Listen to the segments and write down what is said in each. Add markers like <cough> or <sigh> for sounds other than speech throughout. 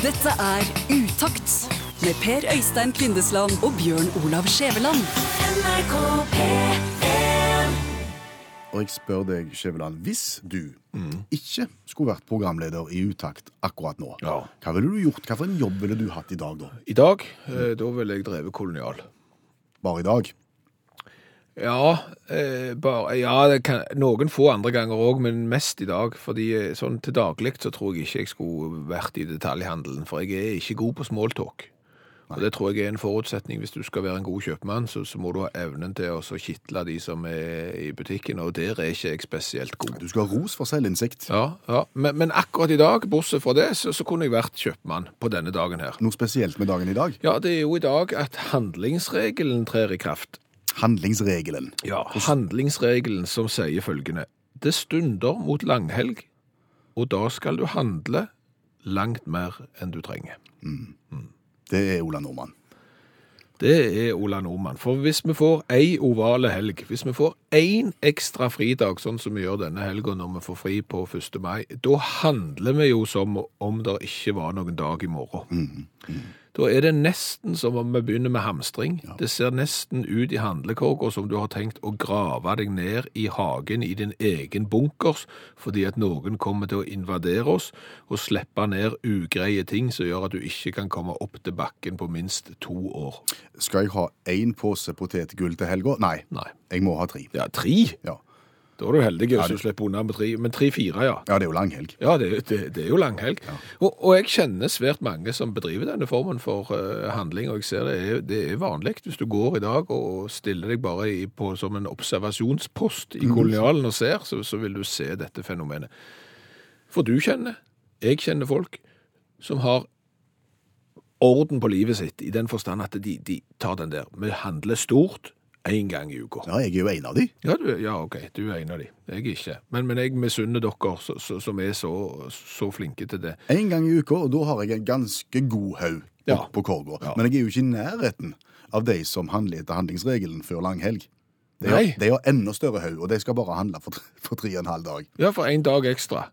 Dette er Utakt med Per Øystein Kvindesland og Bjørn Olav Skjæveland. NRK P1. Og jeg spør deg, Skjæveland, hvis du ikke skulle vært programleder i Utakt akkurat nå, Ja. hva ville du gjort? Hva for en jobb ville du hatt i dag, da? I dag, eh, da ville jeg drevet kolonial. Bare i dag? Ja, eh, bare, ja det kan, noen få andre ganger òg, men mest i dag. fordi eh, sånn til daglig så tror jeg ikke jeg skulle vært i detaljhandelen, for jeg er ikke god på smalltalk. Og Det tror jeg er en forutsetning. Hvis du skal være en god kjøpmann, så, så må du ha evnen til å så kitle de som er i butikken, og der er ikke jeg spesielt god. Du skal ha ros for selvinnsikt. Ja, ja. Men, men akkurat i dag, bortsett fra det, så, så kunne jeg vært kjøpmann på denne dagen her. Noe spesielt med dagen i dag? Ja, det er jo i dag at handlingsregelen trer i kraft. Handlingsregelen. Ja, handlingsregelen som sier følgende. Det stunder mot langhelg, og da skal du handle langt mer enn du trenger. Det er Ola Nordmann. Det er Ola Nordmann. For hvis vi får ei ovale helg, hvis vi får én ekstra fridag, sånn som vi gjør denne helga når vi får fri på 1. mai, da handler vi jo som om det ikke var noen dag i morgen. Da er det nesten som om vi begynner med hamstring. Det ser nesten ut i handlekorga som du har tenkt å grave deg ned i hagen i din egen bunkers, fordi at noen kommer til å invadere oss og slippe ned ugreie ting som gjør at du ikke kan komme opp til bakken på minst to år. Skal jeg ha én pose potetgull til helga? Nei. Nei. Jeg må ha tre. Ja, tre? Ja. Da er du heldig hvis du slipper unna med tre. Men tre-fire, ja. ja, det er jo langhelg. Ja, det, det, det er jo langhelg. Og, og jeg kjenner svært mange som bedriver denne formen for uh, handling, og jeg ser det er, det er vanlig. Hvis du går i dag og stiller deg bare i, på, som en observasjonspost i kolonialen og ser, så, så vil du se dette fenomenet. For du kjenner, jeg kjenner folk som har orden på livet sitt, i den forstand at de, de tar den der. Vi handler stort én gang i uka. Ja, jeg er jo en av de. Ja, du, ja, ok, du er en av de. Jeg er ikke. Men, men jeg misunner dere så, så, som er så, så flinke til det. En gang i uka, og da har jeg en ganske god haug Ja. på korga. Ja. Men jeg er jo ikke i nærheten av de som handler etter handlingsregelen før langhelg. De har, de har enda større haug, og de skal bare handle for, tre- for tre og en halv dag. Ja, for en dag ekstra.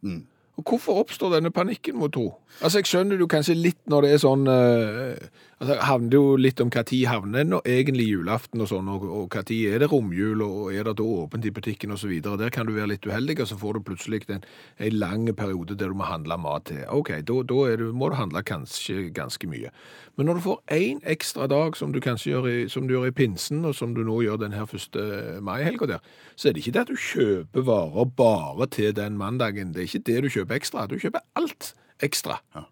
Og hvorfor oppstår denne panikken, må tro? Altså, jeg skjønner jo kanskje litt når det er sånn eh, altså, Det handler jo litt om når havner nå egentlig julaften og sånn, og, når er det romjul, og er det da åpent i butikken osv. Der kan du være litt uheldig, og så får du plutselig en, en lang periode der du må handle mat til. OK, da, må du handle kanskje ganske mye. Men når du får én ekstra dag, som du kanskje gjør i, som du gjør i pinsen, og som du nå gjør den her første mai-helga der, så er det ikke det at du kjøper varer bare til den mandagen. Det er ikke det du kjøper ekstra. Du kjøper alt ekstra. Ja.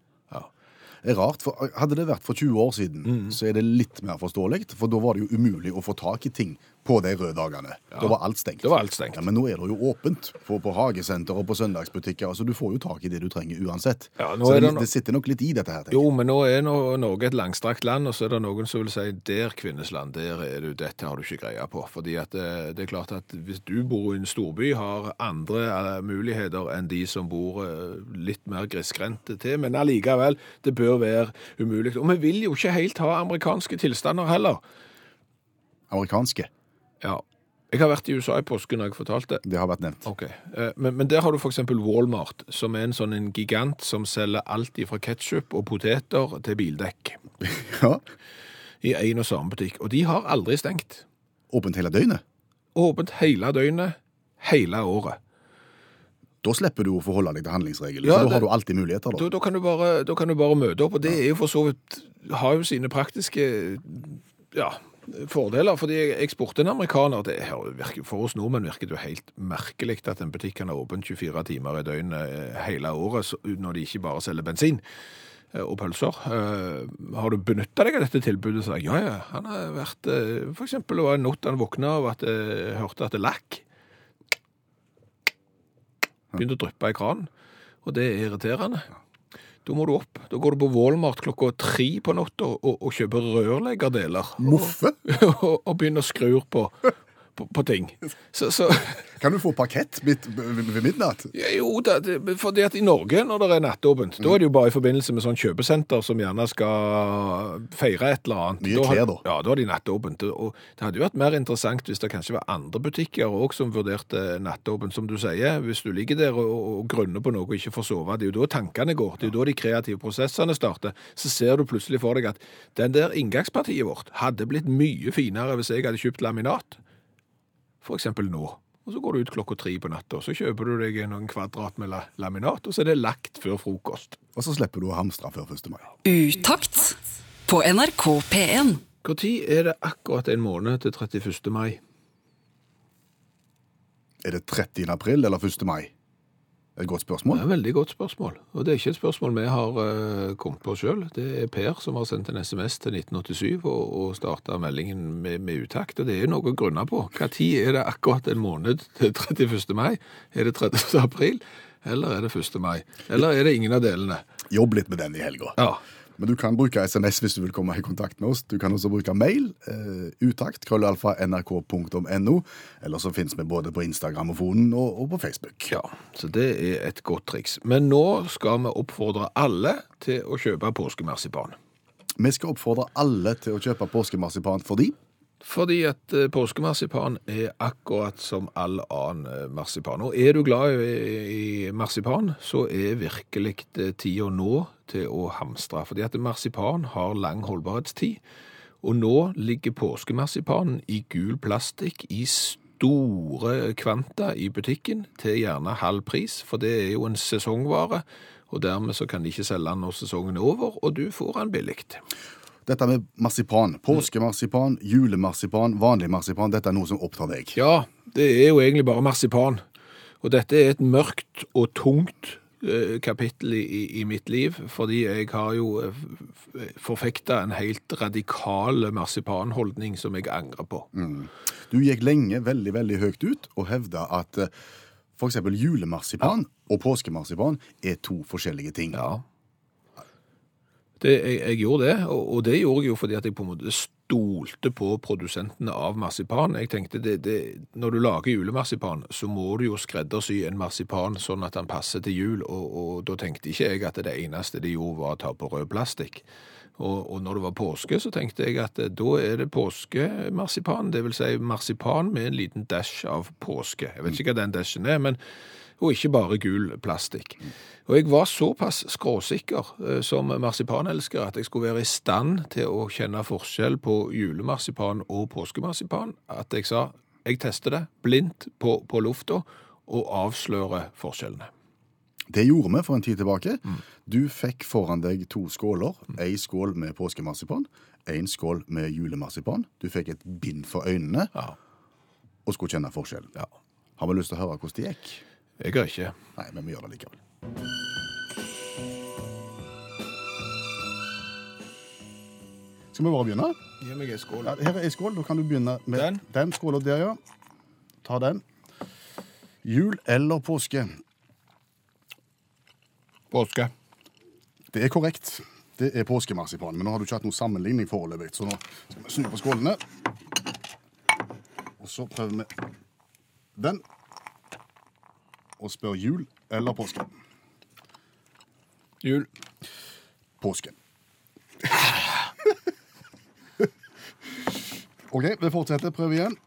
Det er rart, for Hadde det vært for 20 år siden, Mm. så er det litt mer forståelig. For da var det jo umulig å få tak i ting på de røde dagene. Da var alt stengt. Det var alt stengt. Ja, men nå er det jo åpent på, på hagesenter og på søndagsbutikker. altså Du får jo tak i det du trenger uansett. Ja, så det, det no- det sitter nok litt i dette her. Jo, men nå er nå Norge et langstrakt land, og så er det noen som vil si der, kvinnesland, der er du, dette har du ikke greie på. Fordi at det, det er klart at hvis du bor i en storby, har andre eh, muligheter enn de som bor eh, litt mer grisgrendte til, men allikevel, det bør være umulig. Og vi vil jo ikke helt ha amerikanske tilstander heller. Amerikanske. Ja. Jeg har vært i USA i påsken, har jeg fortalt det. Det har vært nevnt. Ok, eh, men, men der har du eksempel Walmart, som er en sånn en gigant som selger alt fra ketchup og poteter til bildekk <laughs> Ja. i en og samme butikk. Og de har aldri stengt. Åpent hele døgnet. Åpent hele døgnet, hele året. Da slipper du å forholde deg til handlingsregelen. Ja, så da det- har du alltid muligheter. Da, da. da, kan du bare, da kan du bare møte opp, og det er jo for så vidt har jo sine praktiske ja, fordeler. fordi jeg, spurte en amerikaner det virker, For oss nordmenn virker det jo helt merkelig at en butikk kan ha åpent 24 timer i døgnet eh, hele året når de ikke bare selger bensin eh, og pølser. Eh, har du benytta deg av dette tilbudet? Så jeg, ja, ja. Han har vært For eksempel det var en natt han våkna av at jeg hørte at det lakk. Begynte å dryppe i kranen. Og det er irriterende. Da må du opp. Da går du på Walmart klokka tre på natta og, og kjøper rørleggerdeler. Moffe? <laughs> Og, og begynner å skru på, på, på ting. Så, så Kan du få parkett midt ved midnatt? Ja, jo, det, det, fordi at i Norge, når det er nattåpent, da er det jo bare i forbindelse med sånn kjøpesenter som gjerne skal feire et eller annet. Nye klær, da. Ja, da er de nattåpent. Og det hadde jo vært mer interessant hvis det kanskje var andre butikker òg som vurderte nattåpent, som du sier. Hvis du ligger der og, og grunner på noe og ikke får sove, det er jo da tankene går. Det er jo da de kreative prosessene starter. Så ser du plutselig for deg at den der inngangspartiet vårt hadde blitt mye finere hvis jeg hadde kjøpt laminat. For eksempel nå. Og så går du ut klokka tre på natta, og så kjøper du deg noen kvadrat med laminat, og så er det lagt før frokost. Og så slipper du å hamstre før 1. mai. Utakt på NRK P1. Når er det akkurat en måned til 31. mai? Er det 30. april eller 1. mai? Et godt spørsmål. et veldig godt spørsmål. Og det er ikke et spørsmål vi har uh, kommet på sjøl. Det er Per som har sendt en SMS til 1987 og, og starta meldingen med, med utakt. Og det er jo noe å grunne på. Når er det akkurat en måned til 31. mai? Er det 30. april? Eller er det 1. mai? Eller er det ingen av delene? Jobb litt med den i helga. Ja. Men du kan bruke SMS hvis du vil komme i kontakt med oss. Du kan også bruke mail. Eh, utakt, krøllalfa, nrk.no. Eller så finnes vi både på Instagram-fonen og, og på Facebook. Ja, så det er et godt triks. Men nå skal vi oppfordre alle til å kjøpe påskemarsipan. Vi skal oppfordre alle til å kjøpe påskemarsipan fordi Fordi at eh, påskemarsipan er akkurat som all annen eh, marsipan. Og er du glad i, i marsipan, så er virkelig eh, tida nå til å hamstre. Fordi at marsipan har lang holdbarhetstid. Og nå ligger påskemarsipanen i gul plastikk i store kvanta i butikken til gjerne halv pris, for det er jo en sesongvare. Og dermed så kan de ikke selge den når sesongen er over, og du får den billig. dette med marsipan, påskemarsipan, julemarsipan, vanlig marsipan, dette er noe som opptar deg. Ja, det er jo egentlig bare marsipan. Og dette er et mørkt og tungt kapittel i, i, mitt liv, fordi jeg har jo eh, forfekta en helt radikal marsipanholdning som jeg angrer på. Du gikk lenge veldig, veldig høyt ut og hevda at f.eks. for eksempel julemarsipan og påskemarsipan er to forskjellige ting. Ja. Det, jeg, jeg gjorde det, og, og det gjorde jeg jo fordi at jeg på en måte stolte på produsentene av marsipan. Jeg tenkte, det, det, Når du lager julemarsipan, så må du jo skreddersy en marsipan sånn at den passer til jul, og, og da tenkte ikke jeg at det eneste de gjorde var å ta på rød plastikk. Og, og når det var påske, så tenkte jeg at eh, da er det påskemarsipan, det vil si marsipan med en liten dash av påske. Jeg vet ikke hva den dashen er, men og ikke bare gul plastikk. Og jeg var såpass skråsikker eh, som marsipanelsker at jeg skulle være i stand til å kjenne forskjell på julemarsipan og påskemarsipan, at jeg sa jeg tester det blindt på, på lufta og avslører forskjellene. Det gjorde vi for en tid tilbake. Du fikk foran deg to skåler. Ei skål med påskemarsipan, en skål med julemarsipan. Du fikk et bind for øynene Ja. og skulle kjenne forskjellen. Ja. Har vi lyst til å høre hvordan det gikk? Jeg har ikke. Nei, men vi gjør det likevel. Skal vi bare begynne? Gi meg en skål. Ja, her er ei skål. Da kan du begynne med Den? den skåla der, ja. Ta den. Jul eller påske? Påske. Det er korrekt. Det er påskemarsipan. Men nå har du ikke hatt noen sammenligning foreløpig, så nå skal vi snu på skålene. Og så prøver vi den. Og spør jul eller påske. Jul. Påske. <laughs> OK, vi fortsetter. Prøv igjen.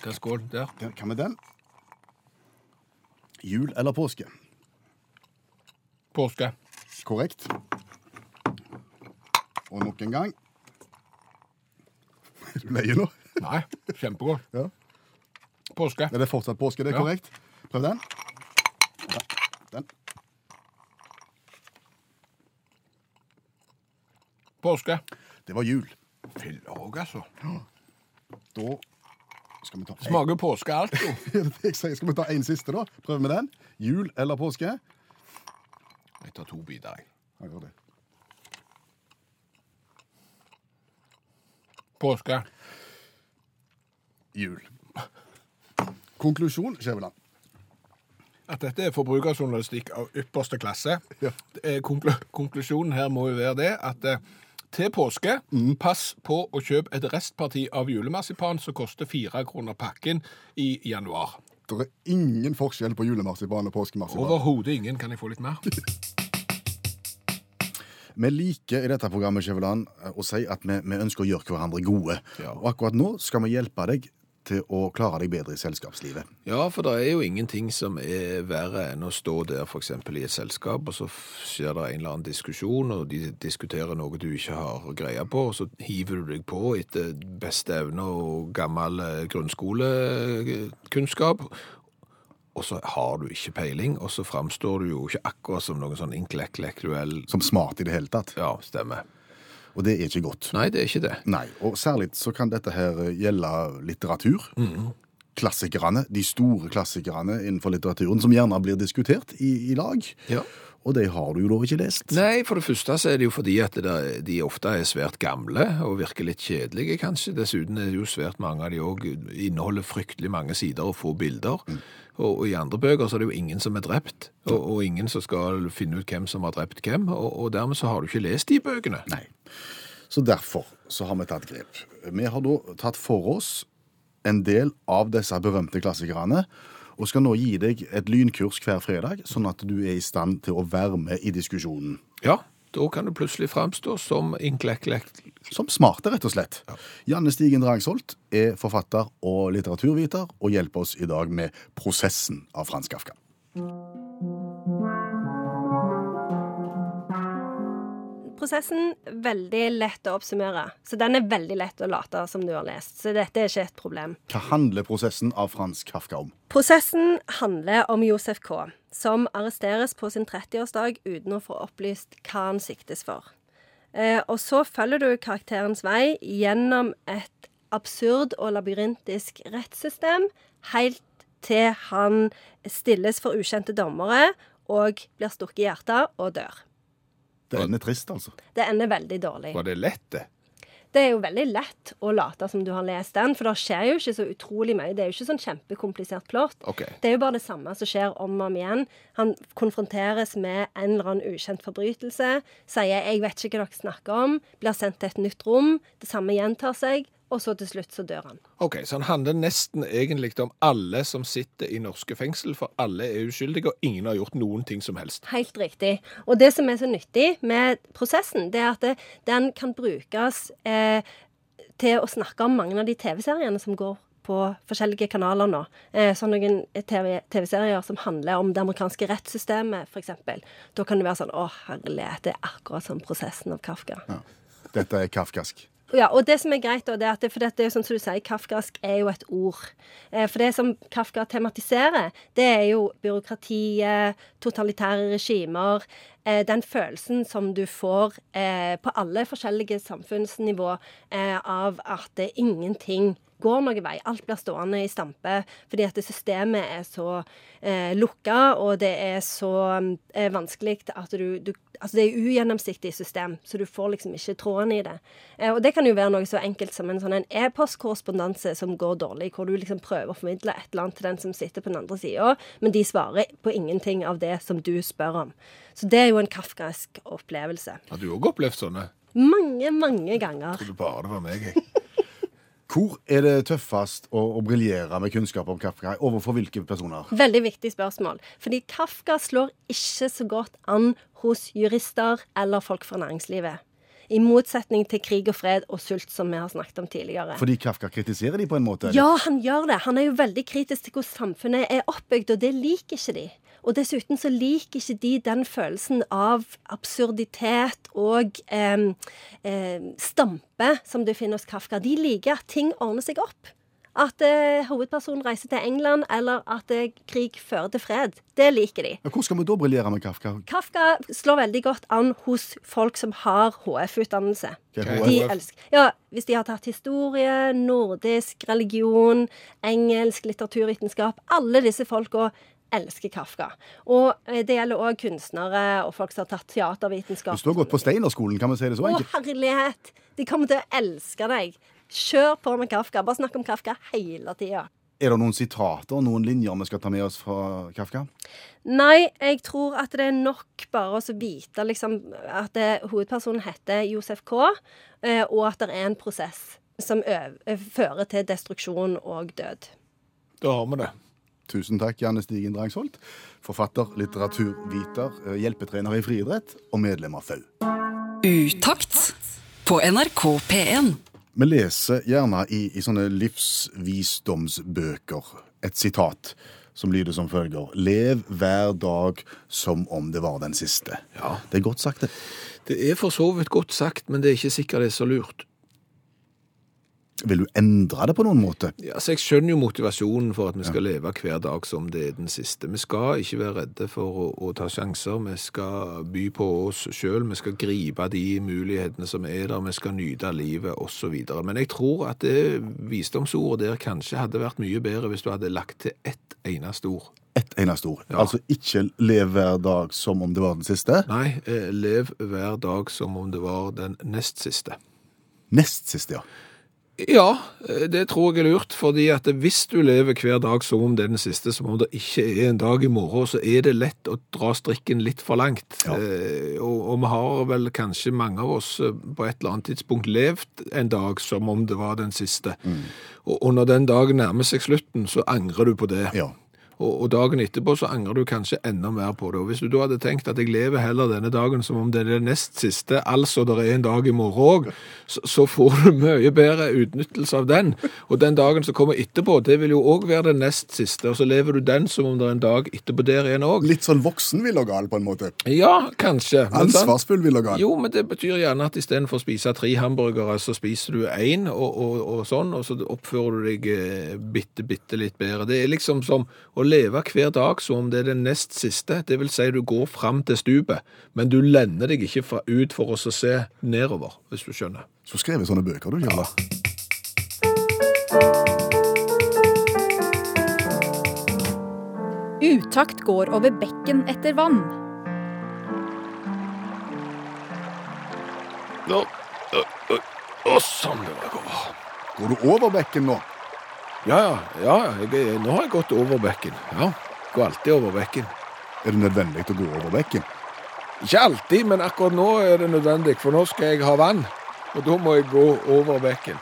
Hva er skål der? Der, med den? Jul eller påske? Påske. Korrekt. Og nok en gang. Er du lei nå? Nei, kjempegodt. Ja. Påske. Er det fortsatt påske? Det er Ja. korrekt. Prøv den. Ja, Den. Påske. Det var jul. Fillerog, altså. Da skal vi ta en- Smaker påske alt, jo. <laughs> Er det det jeg sier? Skal vi ta en siste, da? Prøv med den. Jul eller påske? Jeg tar to biter, jeg. jeg gjør det. Påske. Jul. Konklusjon, Skjæveland. At dette er forbrukerjournalistikk av ypperste klasse. Ja. Konklu konklusjonen her må jo være det at eh, til påske. Pass på å kjøpe et restparti av julemarsipan som koster fire kroner pakken i januar. Det er ingen forskjell på julemarsipan og påskemarsipan. Overhodet ingen. Kan jeg få litt mer? <laughs> Vi liker i dette programmet Kjeveland, å si at vi, vi ønsker å gjøre hverandre gode. Ja. Og akkurat nå skal vi hjelpe deg til å klare deg bedre i selskapslivet. Ja, for det er jo ingenting som er verre enn å stå der f.eks. i et selskap, og så skjer det en eller annen diskusjon, og de diskuterer noe du ikke har greie på, og så hiver du deg på etter beste evne og gammel eh, grunnskolekunnskap, og så har du ikke peiling, og så framstår du jo ikke akkurat som noen sånn intellektuell Som smart i det hele tatt. Ja, stemmer. Og det er ikke godt. Nei, det er ikke det. Nei, og særlig så kan dette her gjelde litteratur. Klassikerne, de store klassikerne innenfor litteraturen, som gjerne blir diskutert i, i lag. Ja. Og de har du jo da ikke lest. Nei, for det første så er det jo fordi at de ofte er svært gamle og virker litt kjedelige, kanskje. Dessuten er det jo svært mange av de òg inneholder fryktelig mange sider og få bilder. Og, og i andre bøker så er det jo ingen som er drept, og, og ingen som skal finne ut hvem som har drept hvem, og, og dermed så har du ikke lest de bøkene. Nei. Så derfor så har vi tatt grep. Vi har da tatt for oss en del av disse berømte klassikerne, og skal nå gi deg et lynkurs hver fredag, sånn at du er i stand til å være med i diskusjonen. Ja, da kan du plutselig framstå som inklekklekk. Som smarte, rett og slett. Janne Stigen Drangsholt er forfatter og litteraturviter, og hjelper oss i dag med prosessen av Frans Kafka. Prosessen veldig lett å oppsummere. Så den er veldig lett å late som du har lest. Så dette er ikke et problem. Hva handler prosessen av Frans Kafka om? Prosessen handler om Josef K., som arresteres på sin 30-årsdag uten å få opplyst hva han siktes for. Eh, og så følger du karakterens vei gjennom et absurd og labyrintisk rettssystem, helt til han stilles for ukjente dommere og blir stukket i hjertet og dør. Det ender trist, altså. Det ender veldig dårlig. Var det lett, det? Det er jo veldig lett å late som du har lest den, for det skjer jo ikke så utrolig mye. Det er jo ikke sånn kjempekomplisert plott. Okay. Det er jo bare det samme som skjer om og om igjen. Han konfronteres med en eller annen ukjent forbrytelse, sier 'jeg vet ikke hva dere snakker om', blir sendt til et nytt rom, det samme gjentar seg, og så til slutt så dør han. Ok, Så han handler nesten egentlig om alle som sitter i norske fengsel, for alle er uskyldige, og ingen har gjort noen ting som helst. Helt riktig. Og det som er så nyttig med prosessen, det er at det, den kan brukes eh, til å snakke om mange av de TV-seriene som går på forskjellige kanaler nå. Eh, sånn noen TV TV-serier som handler om det amerikanske rettssystemet, f.eks. Da kan det være sånn Å, herlighet, det er akkurat som prosessen av Kafka. Ja. Dette er kafkask. Ja, og det som er greit, da, det er at det, for det er jo sånn som du sier, kafkask er jo et ord. Eh, for det som Kafka tematiserer, det er jo byråkratiet, totalitære regimer, eh, den følelsen som du får eh, på alle forskjellige samfunnsnivå av at det ingenting går noen vei. Alt blir stående i stampe fordi at systemet er så eh, lukka, og det er så eh, vanskelig at du, du Altså, det er ugjennomsiktig system, så du får liksom ikke tråden i det. Eh, og det kan jo være noe så enkelt som en sånn e-postkorrespondanse som går dårlig, hvor du liksom prøver å formidle et eller annet til den som sitter på den andre sida, men de svarer på ingenting av det som du spør om. Så det er jo en kafkask opplevelse. Har du òg opplevd sånne? Mange, mange ganger. Jeg Trodde bare det var meg, jeg. <laughs> Hvor er det tøffest å, å briljere med kunnskap om Kafka? Overfor hvilke personer? Veldig viktig spørsmål. Fordi Kafka slår ikke så godt an hos jurister eller folk fra næringslivet. I motsetning til krig og fred og sult, som vi har snakket om tidligere. Fordi Kafka kritiserer de på en måte? Ja, han gjør det. Han er jo veldig kritisk til hvordan samfunnet er oppbygd, og det liker ikke de. Og dessuten så liker ikke de den følelsen av absurditet og eh, eh, stampe som du finner hos Kafka. De liker at ting ordner seg opp. At eh, hovedpersonen reiser til England, eller at eh, krig fører til fred. Det liker de. Hvor skal vi da briljere med Kafka? Kafka slår veldig godt an hos folk som har HF-utdannelse. Okay, De HF? elsker, ja, hvis de har tatt historie, nordisk, religion, engelsk, litteraturvitenskap Alle disse folka elsker Kafka. Og eh, det gjelder òg kunstnere og folk som har tatt teatervitenskap. Du står godt på Steinerskolen, kan vi si det så Å, herlighet! De kommer til å elske deg. Kjør på med Kafka. Bare snakk om Kafka hele tida. Er det noen sitater, noen linjer vi skal ta med oss fra Kafka? Nei, jeg tror at det er nok bare å vite liksom, at det, hovedpersonen heter Josef K., eh, og at det er en prosess som fører til destruksjon og død. Da har vi det. Tusen takk, Janne Stigen Drangsholt. Forfatter, litteraturviter, eh, hjelpetrener i friidrett og medlem av FAU. Utakt på NRK P1. Vi leser gjerne i, i sånne livsvisdomsbøker et sitat som lyder som følger Lev hver dag som om det var den siste. Ja. Det er godt sagt, det. Det er for så vidt godt sagt, men det er ikke sikkert det er så lurt. Vil du endre det på noen måte? Ja, så Jeg skjønner jo motivasjonen for at vi skal leve hver dag som det er den siste. Vi skal ikke være redde for å, å ta sjanser. Vi skal by på oss sjøl. Vi skal gripe de mulighetene som er der. Vi skal nyte livet osv. Men jeg tror at det visdomsordet der kanskje hadde vært mye bedre hvis du hadde lagt til ett eneste ord. Ett eneste ord. Ja. Altså ikke lev hver dag som om det var den siste. Nei, eh, lev hver dag som om det var den nest siste. Nest siste, ja. Ja, det tror jeg er lurt, fordi at hvis du lever hver dag som om det er den siste, som om det ikke er en dag i morgen, så er det lett å dra strikken litt for langt. Ja. Eh, og, og vi har vel kanskje mange av oss eh, på et eller annet tidspunkt levd en dag som om det var den siste. Og, og når den dagen nærmer seg slutten, så angrer du på det. ja. Og, og dagen etterpå så angrer du kanskje enda mer på det. Og hvis du da hadde tenkt at jeg lever heller denne dagen som om det er den nest siste, altså det er en dag i morgen òg, så, så får du mye bedre utnyttelse av den. Og den dagen som kommer etterpå, det vil jo òg være den nest siste, og så lever du den som om det er en dag etterpå der igjen òg. Litt sånn voksen Villagal, på en måte. Ja, kanskje. Vil Ansvarsfull Villagal. Jo, men det betyr gjerne at istedenfor å spise tre hamburgere, så spiser du én, og, og, og sånn, og så oppfører du deg eh, bitte, bitte litt bedre. Det er liksom som å leve hver dag som om det er den nest siste. Det vil si du går fram til stupet, men du lender deg ikke fra, ut for å se nedover, hvis du skjønner. Så skrev jeg sånne bøker, du, Kjell. Utakt går over bekken etter vann. Nå, å, å, å, sånn det var over. Går du over bekken nå? Ja, ja, ja, jeg, nå har jeg gått over bekken. Ja, går alltid over bekken. Er det nødvendig å gå over bekken? Ikke alltid, men akkurat nå er det nødvendig, for nå skal jeg ha vann. Og da må jeg gå over bekken.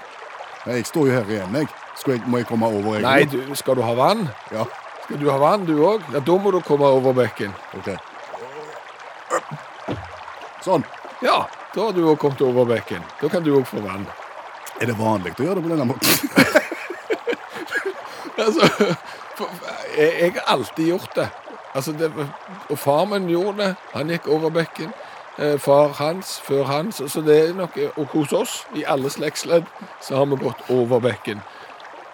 Nei, jeg står jo her igjen, jeg. Jeg må jeg komme over, jeg? Nei, du, skal du ha vann? Ja, Skal du ha vann, du òg? Ja, da må du komme over bekken. ok. Sånn. Ja, da har du òg kommet over bekken. Da kan du òg få vann. Er det vanlig å gjøre det på denne måten? <laughs> Altså, jeg, jeg har alltid gjort det. Altså, det, og far min gjorde det. Han gikk over bekken. Eh, far hans, før hans. Så det er nok, og hos oss, i alle slektsledd, så har vi gått over bekken.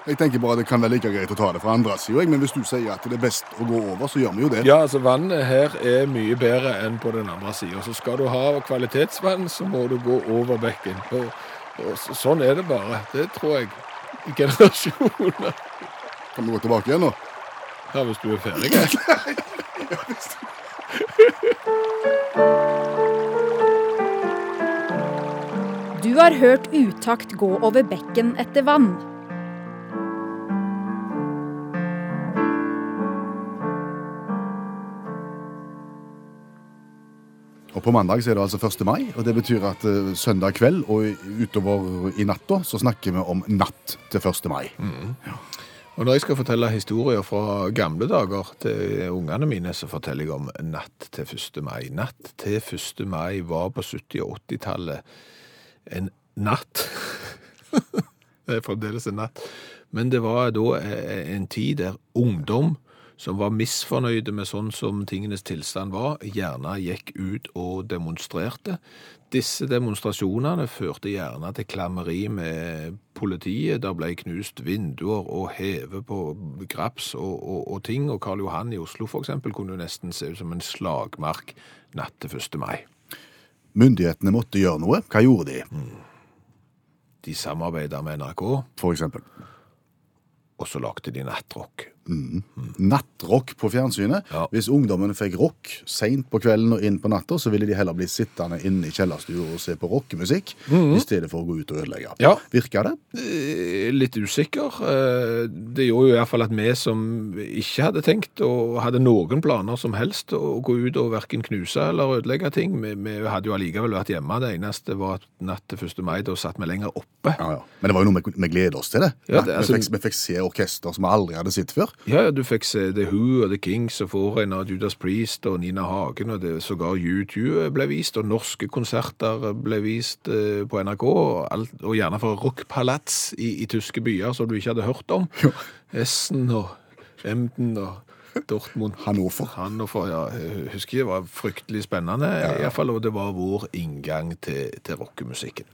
Jeg tenker bare det kan være like greit å ta det fra andre sider, men hvis du sier at det er best å gå over, så gjør vi jo det. Ja, altså vannet her er mye bedre enn på den andre sida. Så skal du ha kvalitetsvann, så må du gå over bekken. Og, og sånn er det bare. Det tror jeg. I generasjoner. Kan vi gå tilbake igjen nå? Ja, hvis du er ferdig. <laughs> Du har hørt Utakt gå over bekken etter vann. Og på mandag så er det altså 1. mai, og det betyr at eh, søndag kveld og utover i natta så snakker vi om natt til 1. mai. Og når jeg skal fortelle historier fra gamle dager til ungene mine, så forteller jeg om natt til 1. mai. Natt til 1. mai var på 70- og 80-tallet en natt. <laughs> det er fremdeles en natt. Men det var da eh, en tid der ungdom som var misfornøyde med sånn som tingenes tilstand var, gjerne gikk ut og demonstrerte. Disse demonstrasjonene førte gjerne til klammeri med politiet. Der ble knust vinduer og hevet på graps og, og, og ting. Og Karl Johan i Oslo eksempel kunne jo nesten se ut som en slagmark natt til 1. mai. Myndighetene måtte gjøre noe. Hva gjorde de, De samarbeida med NRK, for eksempel? og så lagde de nattrock. Nattrock på fjernsynet. Ja. Hvis ungdommene fikk rock seint på kvelden og inn på natta, så ville de heller bli sittende inne i kjellerstua og se på rockemusikk i stedet for å gå ut og ødelegge. Ja. Virka det? Eh, Litt usikker. Eh, Det gjorde jo iallfall at vi som ikke hadde tenkt og hadde noen planer som helst å gå ut og verken knuse eller ødelegge ting, vi, vi hadde jo allikevel vært hjemme. Det eneste var at natt til 1. mai, da satt vi lenger oppe. Ja, ja. Men det var jo noe vi, vi gleder oss til det. Ja, det- altså- vi, fikk, vi fikk se orkester som vi aldri hadde sett før. Ja, ja, du fikk se The Who og The Kings og Foreigner, Judas Priest og Nina Hagen, og det, sågar U2 ble vist, og norske konserter ble vist eh, på NRK, og, alt, og gjerne fra rockpalats i, i tyske byer som du ikke hadde hørt om. Essen og Emden og Dortmund. Hannover. Hannover, ja. Jeg husker det var fryktelig spennende, ja, ja. iallfall. og det var vår inngang til, til rockemusikken.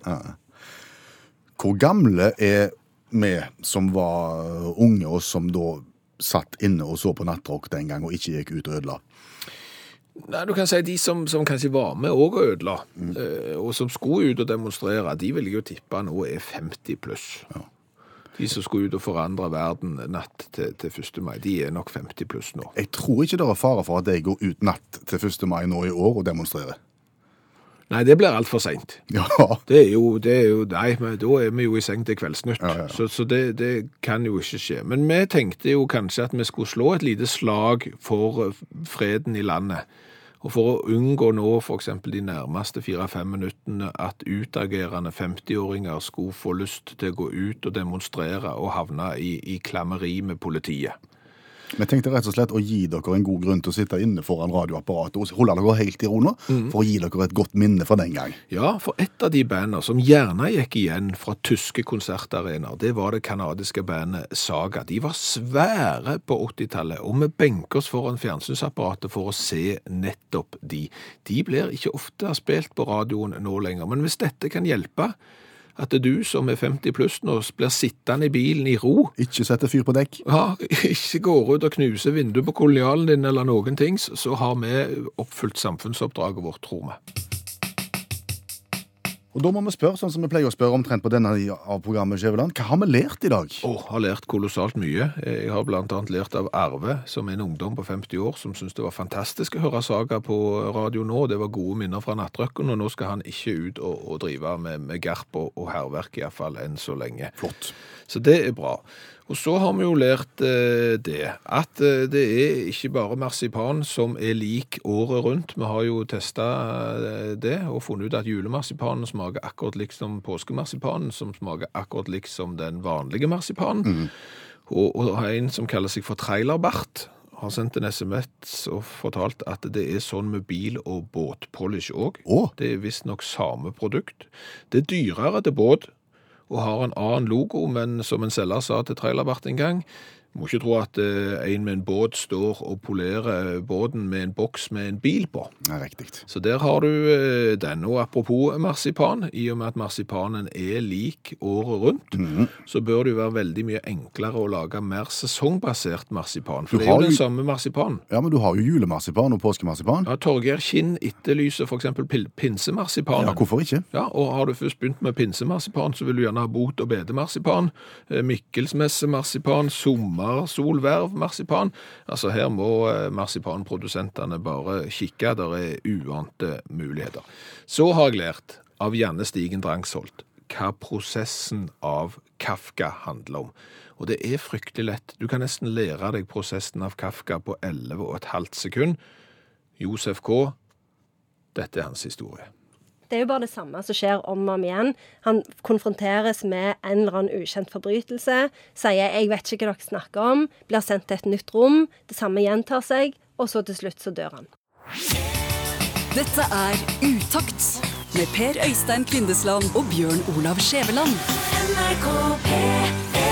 Hvor gamle er vi som var unge, og som da satt inne og så på nattrock den gang og ikke gikk ut og ødela? Nei, du kan si De som, som kanskje var med og ødela, mm. og som skulle ut og demonstrere, de vil jeg jo tippe nå er 50 pluss. De som skulle ut og forandre verden natt til, til 1. mai, de er nok 50 pluss nå. Jeg tror ikke det er fare for at de går ut natt til 1. mai nå i år og demonstrerer. Nei, det blir altfor seint. Ja, <laughs> Det er jo, det er jo Nei, men da er vi jo i seng til Kveldsnytt. Ja, ja, ja. Så, så det, det kan jo ikke skje. Men vi tenkte jo kanskje at vi skulle slå et lite slag for eh, freden i landet. Og for å unngå nå f.eks. de nærmeste fire-fem minuttene at utagerende 50-åringer skulle få lyst til å gå ut og demonstrere og havne i, i klammeri med politiet. Vi tenkte rett og slett å gi dere en god grunn til å sitte inne foran radioapparatet og holde dere helt i ro nå, Mm. for å gi dere et godt minne fra den gang. Ja, for et av de bandene som gjerne gikk igjen fra tyske konsertarenaer, det var det kanadiske bandet Saga. De var svære på 80-tallet, og vi benker oss foran fjernsynsapparatet for å se nettopp de. De blir ikke ofte spilt på radioen nå lenger, men hvis dette kan hjelpe, at du som er 50 pluss nå blir sittende i bilen i ro, Ikke sette fyr på dekk. ja, ikke går ut og knuser vinduet på kolonialen din eller noen ting, så har vi oppfylt samfunnsoppdraget vårt, tror vi. Og da må vi spørre, sånn som vi pleier å spørre omtrent på denne av programmet Skjæveland, hva har vi lært i dag? Oh, har lært kolossalt mye. Jeg har annet lært av Arve, som er en ungdom på 50 år, som syntes det var fantastisk å høre saga på radio nå. Det var gode minner fra nattrøkken, og nå skal han ikke ut og, og drive med, med garp og, og hærverk, iallfall enn så lenge. Flott. Så det er bra. Og så har vi jo lært eh, det, at eh, det er ikke bare marsipan som er lik året rundt. Vi har jo testa eh, det og funnet ut at julemarsipanen smaker akkurat likt som påskemarsipanen, som smaker akkurat likt som den vanlige marsipanen. Og, og en som kaller seg for Trailerbart, har sendt en SMS og fortalt at det er sånn med bil- og båtpolish òg. Oh. Det er visstnok samme produkt. Det er dyrere til båt og har en annen logo, men som en selger sa til Trailerbart en gang, må ikke tro at eh, en med en båt står og polerer båten med en boks med en bil på. Nei, riktig. Så der har du eh, den. Og apropos marsipan, i og med at marsipanen er lik året rundt, Mhm. så bør det jo være veldig mye enklere å lage mer sesongbasert marsipan. For Du det er jo den samme marsipanen. Ja, men du har jo julemarsipan og påskemarsipan. Ja, Torgeir Kinn etterlyser f.eks. pinsemarsipanen. Ja, hvorfor ikke? Ja, og har du først begynt med pinsemarsipan, så vil du gjerne ha bot- og bedemarsipan, eh, solverv, marsipan. Altså her må eh, marsipanprodusentene bare kikke, der er uante muligheter. Så har jeg lært av Janne Stigen Drangsholt hva prosessen av Kafka handler om. Og det er fryktelig lett. Du kan nesten lære deg prosessen av Kafka på 11 og et halvt sekund. Josef K., dette er hans historie. Det er jo bare det samme som skjer om og om igjen. Han konfronteres med en eller annen ukjent forbrytelse, sier 'jeg vet ikke hva dere snakker om', blir sendt til et nytt rom, det samme gjentar seg, og så til slutt så dør han. Dette er Utakt med Per Øystein Kvindesland og Bjørn Olav Skjæveland. NRK P3